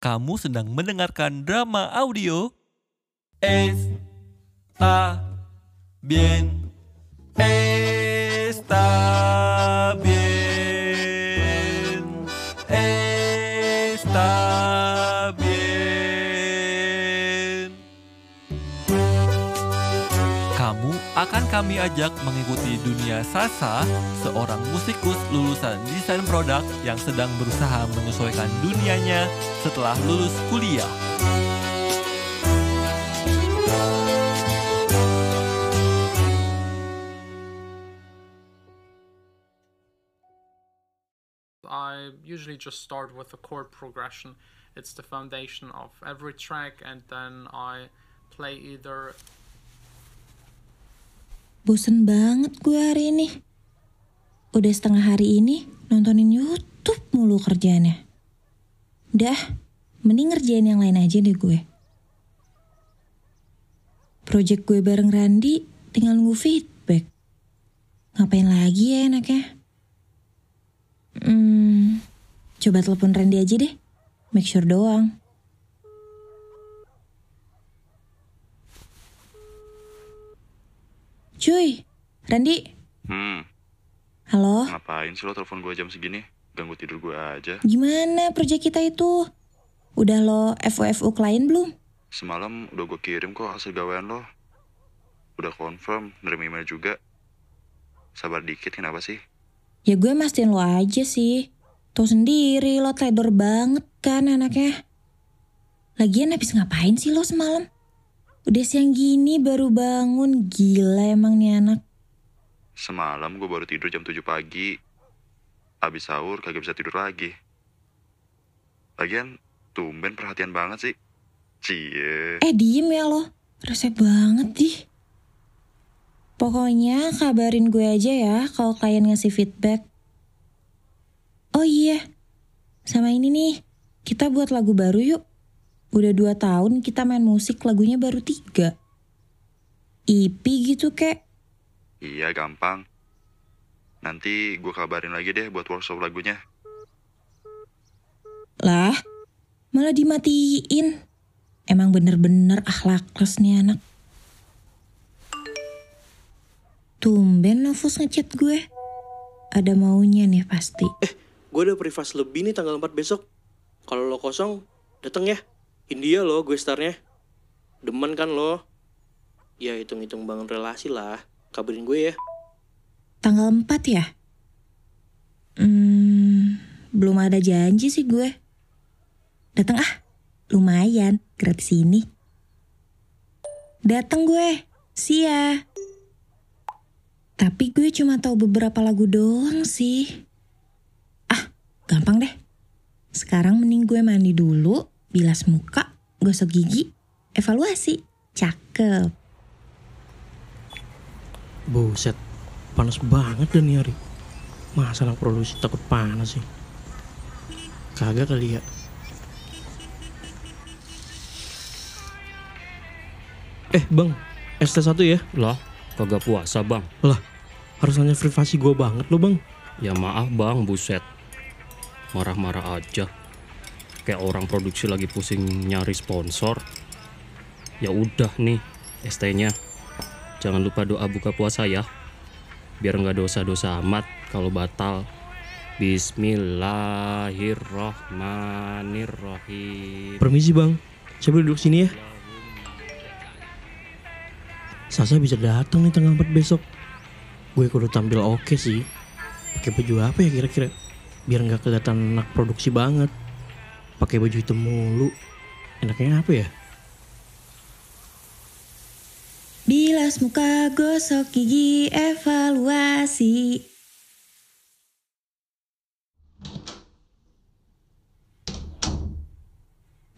Kamu sedang mendengarkan drama audio. Está bien Está kami ajak mengikuti dunia Sasa, seorang musikus lulusan desain produk yang sedang berusaha menyesuaikan dunianya setelah lulus kuliah. I usually just start with the chord progression. It's the foundation of every track, and then I play either Bosen banget gue hari ini. Udah setengah hari ini nontonin YouTube mulu kerjaannya. Dah, mending ngerjain yang lain aja deh gue. Project gue bareng Randi tinggal nunggu feedback. Ngapain lagi ya enaknya? Hmm, coba telepon Randy aja deh. Make sure doang. Cuy, Randy, Hmm, halo? ngapain sih lo telepon gue jam segini? Ganggu tidur gue aja. Gimana proyek kita itu? Udah lo FOFU klien belum? Semalam udah gue kirim kok hasil gawean lo. Udah confirm, nerima email juga. Sabar dikit kenapa sih? Ya gue mastiin lo aja sih. Tuh sendiri lo teledor banget kan anaknya. Lagian habis ngapain sih lo semalam? Udah siang gini baru bangun, gila emang nih anak. Semalam gue baru tidur jam 7 pagi. Abis sahur kagak bisa tidur lagi. Lagian, tumben perhatian banget sih. Cie. Eh diem ya lo, rese banget dih. Pokoknya kabarin gue aja ya kalau klien ngasih feedback. Oh iya, sama ini nih, kita buat lagu baru yuk. Udah dua tahun kita main musik lagunya baru tiga. EP gitu kek. Iya, gampang. Nanti gue kabarin lagi deh buat workshop lagunya. Lah, malah dimatiin. Emang bener-bener akhlakless nih anak. Tumben Novus ngechat gue. Ada maunya nih pasti. Gue ada privas lebih nih tanggal 4 besok. Kalau lo kosong, dateng ya. India lo gue starnya. Demen kan lo? Ya hitung-hitung bangun relasi lah. Kabarin gue ya. Tanggal 4 ya? Hmm, belum ada janji sih gue. Datang ah, lumayan, gratis ini. Datang gue, sia. Tapi gue cuma tahu beberapa lagu doang sih. Ah, gampang deh. Sekarang mending gue mandi dulu, bilas muka, gosok gigi, evaluasi. Cakep. Buset, panas banget dan nih hari. Masa anak produksi takut panas sih? Kagak kali ya. Eh bang, ST1 ya? Lah, kagak puasa bang. Lah, harus nanya privasi gue banget lo bang. Ya maaf bang, buset. Marah-marah aja. Kayak orang produksi lagi pusing nyari sponsor. Ya udah nih, ST-nya. Jangan lupa doa buka puasa ya. Biar nggak dosa-dosa amat kalau batal. Bismillahirrahmanirrahim. Permisi bang, saya boleh duduk sini ya? Sasa bisa datang nih tanggal 4 besok. Gue kudu tampil oke sih. Pakai baju apa ya kira-kira? Biar nggak kelihatan anak produksi banget. Pakai baju hitam mulu. Enaknya apa ya? Bilas muka, gosok gigi, evaluasi.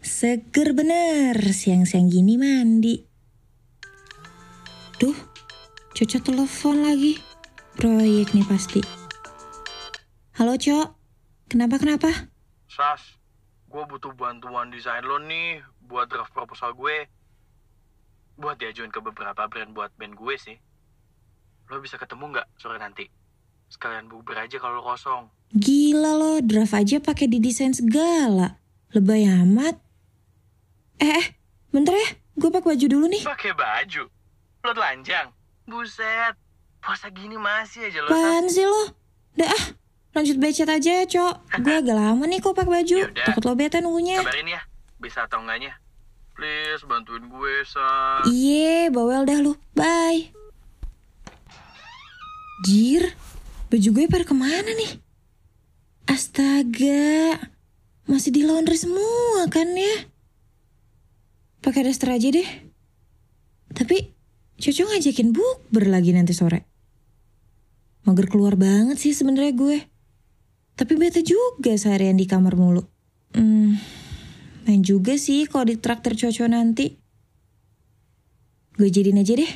Seger bener, siang-siang gini mandi. Duh, Coco telepon lagi. Proyek nih pasti. Halo, Cok. Kenapa-kenapa? Sas, gue butuh bantuan desain lo nih buat draft proposal gue. Buat diajuin ke beberapa brand buat band gue sih. Lo bisa ketemu nggak sore nanti? Sekalian bukber aja kalau lo kosong. Gila lo, draft aja pakai didesain segala. Lebay amat. Eh, eh, bentar ya. Gue pakai baju dulu nih. Pakai baju. Lo telanjang. Buset. Puasa gini masih aja lo. Apaan sih lo? Udah ah, lanjut becet aja ya, Cok. Gue agak lama nih kok pakai baju. Yaudah. Takut lo bete nunggunya. Kabarin ya. Bisa atau enggaknya. Please bantuin gue, Sa. Iye, bawel dah lu. Bye. Jir, baju gue pada ke mana nih? Astaga, masih di laundry semua kan ya? Pakai daster aja deh. Tapi, Coco ngajakin bukber lagi nanti sore. Mager keluar banget sih sebenarnya gue. Tapi bete juga seharian di kamar mulu. Hmm, main juga sih kalau di traktir Coco nanti. Gue jadiin aja deh.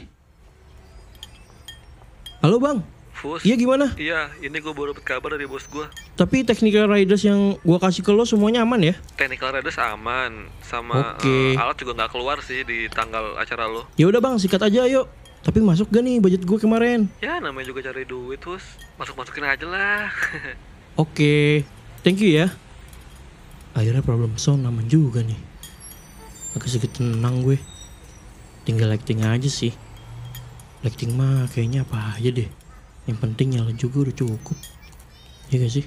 Halo bang, Fus. iya gimana? Iya, ini gue baru dapat kabar dari bos gue. Tapi technical riders yang gua kasih ke lo semuanya aman ya? Technical Riders aman, sama Oke. eh, alat juga nggak keluar sih di tanggal acara lo. Ya udah bang, sikat aja yuk. Tapi masuk gak nih budget gue kemarin? Ya namanya juga cari duit, Fus. Masuk-masukin aja lah. Oke, thank you ya. Akhirnya problem sound aman juga nih. Agak sedikit tenang gue. Tinggal lighting aja sih. Lighting mah kayaknya apa aja deh. Yang penting nyala juga udah cukup. Iya gak sih?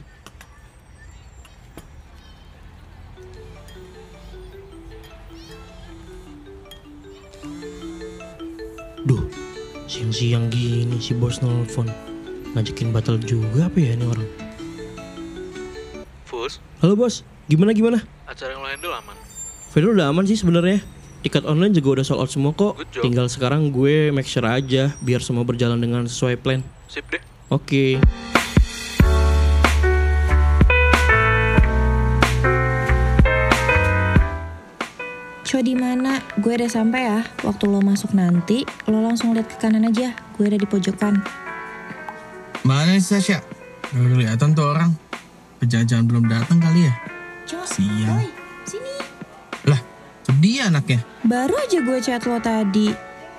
Duh, siang-siang gini si bos nelfon. Ngajakin batal juga apa ya ini orang? Halo bos, gimana gimana? acara yang lain dulu aman. Vendor udah aman sih sebenarnya. Tiket online juga udah sold out semua kok. Good job. Tinggal sekarang gue make sure aja biar semua berjalan dengan sesuai plan. Sip deh. Oke. Co di mana? Gue udah sampai ya. Waktu lo masuk nanti, lo langsung lihat ke kanan aja. Gue ada di pojokan. Mana sih Sasha? Gak kelihatan tuh orang. Penjajahan belum datang kali ya? Siang. boy, sini. Lah, itu dia anaknya. Baru aja gue chat lo tadi.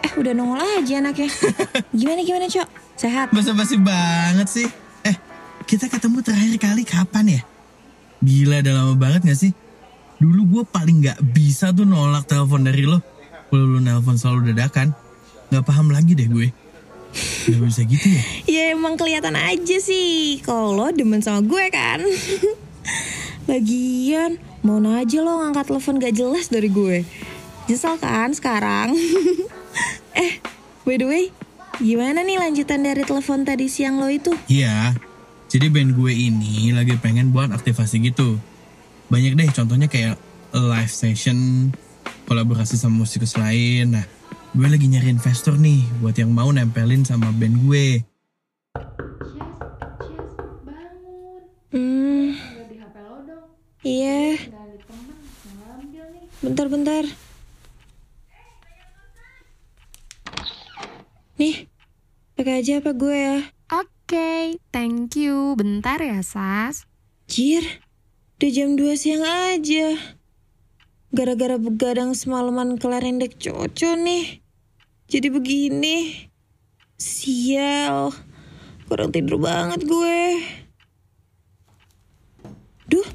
Eh, udah nongol aja anaknya. gimana gimana, Cok? Sehat? Basa-basi banget sih. Eh, kita ketemu terakhir kali kapan ya? Gila, udah lama banget gak sih? Dulu gue paling gak bisa tuh nolak telepon dari lo. Kalau lo nelpon selalu dadakan. Gak paham lagi deh gue. Gak bisa gitu ya? Ya emang kelihatan aja sih. Kalau lo demen sama gue kan. Lagian, mau aja lo ngangkat telepon gak jelas dari gue. Nyesel kan sekarang? eh, by the way, gimana nih lanjutan dari telepon tadi siang lo itu? Iya, jadi band gue ini lagi pengen buat aktivasi gitu. Banyak deh contohnya kayak live session, kolaborasi sama musikus lain. Nah, gue lagi nyari investor nih buat yang mau nempelin sama band gue. Hmm. Iya. Bentar-bentar. Nih, pakai aja apa gue ya? Oke, thank you. Bentar ya, Sas. Jir, udah jam 2 siang aja. Gara-gara begadang semalaman kelar dek coco nih. Jadi begini. Sial. Kurang tidur banget gue. Duh,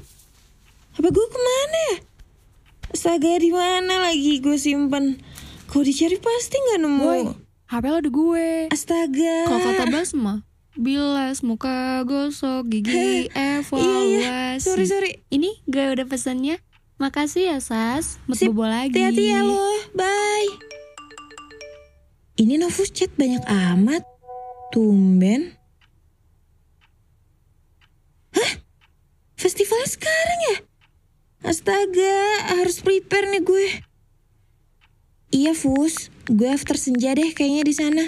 apa gue ke mana ya? Astaga, di mana lagi gue simpen? Kalau dicari pasti nggak nemu. Boy, HP lo di gue. Astaga. Kalau kata Basma, bilas muka gosok gigi evaluasi. Iya, iya. Sorry, sorry. Ini gue udah pesannya. Makasih ya, Sas. Mau Sip, bobo lagi. Hati-hati ya lo. Bye. Ini Novus chat banyak amat. Tumben. Hah? Festival sekarang ya? Astaga, harus prepare nih gue. Iya, Fus. Gue after senja deh kayaknya di sana.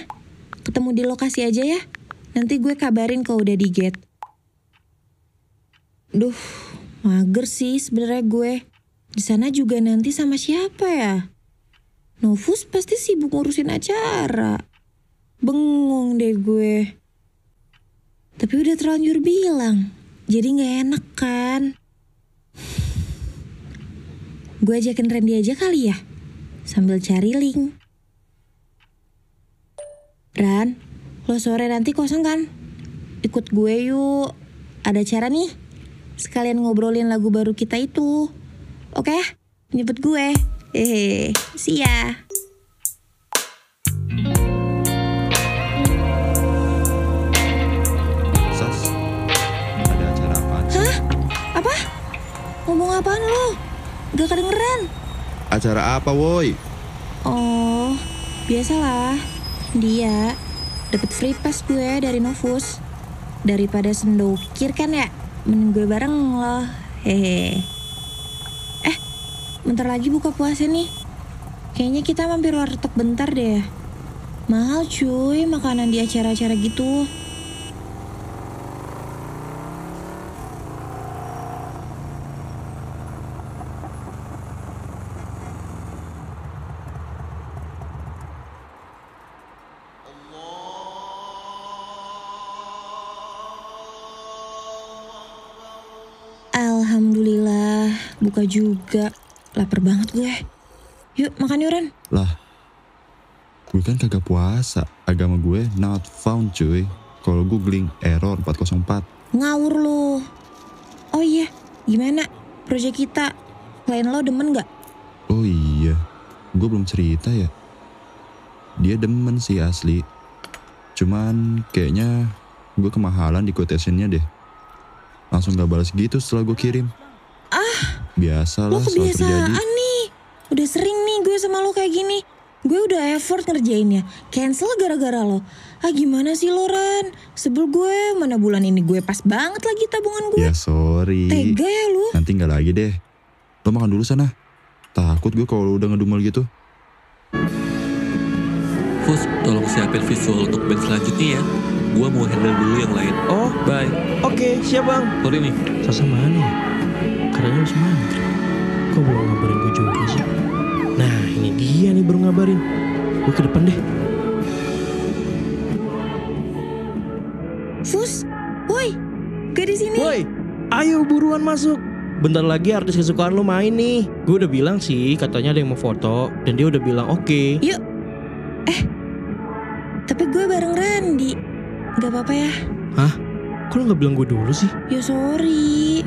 Ketemu di lokasi aja ya. Nanti gue kabarin kalau udah di gate. Duh, mager sih sebenarnya gue. Di sana juga nanti sama siapa ya? Novus pasti sibuk ngurusin acara. Bengong deh gue. Tapi udah terlanjur bilang, jadi nggak enak kan? Gue ajakin Randy aja kali ya, sambil cari link. Ran, lo sore nanti kosong kan? Ikut gue yuk, ada acara nih. Sekalian ngobrolin lagu baru kita itu. Oke? Nyebut gue. Hehe, see ya. Sas, ada acara apaan sih? Apa? Ngomong apaan lo? Gak kedengeran. Acara apa woi? Oh, biasalah. Dia dapat free pass gue dari Novus. Daripada sendokir kan ya, mending gue bareng lo. Hehe. Bentar lagi buka puasa nih. Kayaknya kita mampir warteg bentar deh. Mahal cuy makanan di acara-acara gitu. Alhamdulillah, buka juga. Lapar banget gue. Yuk, makan yuran. Lah, gue kan kagak puasa. Agama gue not found cuy. Kalau googling error 404. Ngawur lu. Oh iya, gimana? Proyek kita, klien lo demen gak? Oh iya, gue belum cerita ya. Dia demen sih asli. Cuman kayaknya gue kemahalan di quotationnya deh. Langsung gak balas gitu setelah gue kirim. Biasa lo lah selalu terjadi. kebiasaan nih. Udah sering nih gue sama lo kayak gini. Gue udah effort ngerjainnya. Cancel gara-gara lo. Ah gimana sih lo Ran? Sebel gue, mana bulan ini gue pas banget lagi tabungan gue. Ya sorry. Tega ya lu. Nanti nggak lagi deh. Lo makan dulu sana. Takut gue kalau udah ngedumel gitu. Fus, tolong siapin visual untuk band selanjutnya ya. Gua mau handle dulu yang lain. Oh, Bye. oke, siap bang. Sorry nih. Sasa mana ya? Katanya harus mantri. Kok belum ngabarin gue juga sih? Nah, ini dia nih baru ngabarin. Gue ke depan deh. Fus, woi, gue di sini. Woi, ayo buruan masuk. Bentar lagi artis kesukaan lo main nih. Gue udah bilang sih, katanya ada yang mau foto. Dan dia udah bilang oke. Yuk. Eh, tapi gue bareng Randy. Gak apa-apa ya? Kok lo gak bilang gue dulu sih? Ya sorry.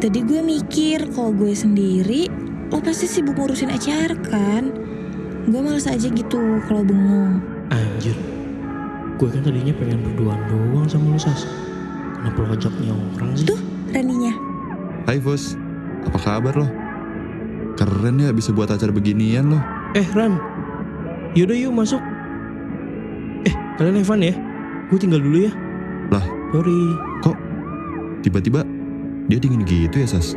Tadi gue mikir kalau gue sendiri, lo pasti sibuk ngurusin acara kan? Gue males aja gitu kalau bengong. Anjir. Gue kan tadinya pengen berduaan doang sama lo, Sas. Kenapa lo ajaknya orang sih? Tuh, Randinya. Hai Fus, apa kabar lo? Keren ya bisa buat acara beginian lo. Eh, Ran. Yaudah yuk masuk. Eh, kalian Evan ya? Gue tinggal dulu ya. Lah. Sorry. Tiba-tiba dia dingin gitu ya Sas.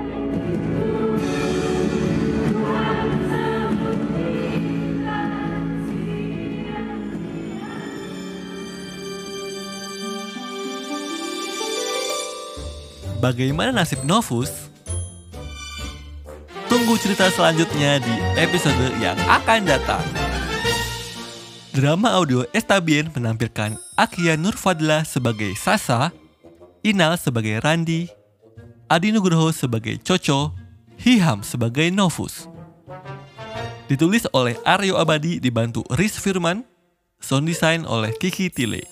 Bagaimana nasib Novus? Tunggu cerita selanjutnya di episode yang akan datang. Drama audio Estabien menampilkan Akia Nurfadla sebagai Sasa, Inal sebagai Randi, Adi Nugroho sebagai Coco, Hiham sebagai Novus. Ditulis oleh Aryo Abadi dibantu Riz Firman, sound design oleh Kiki Tile.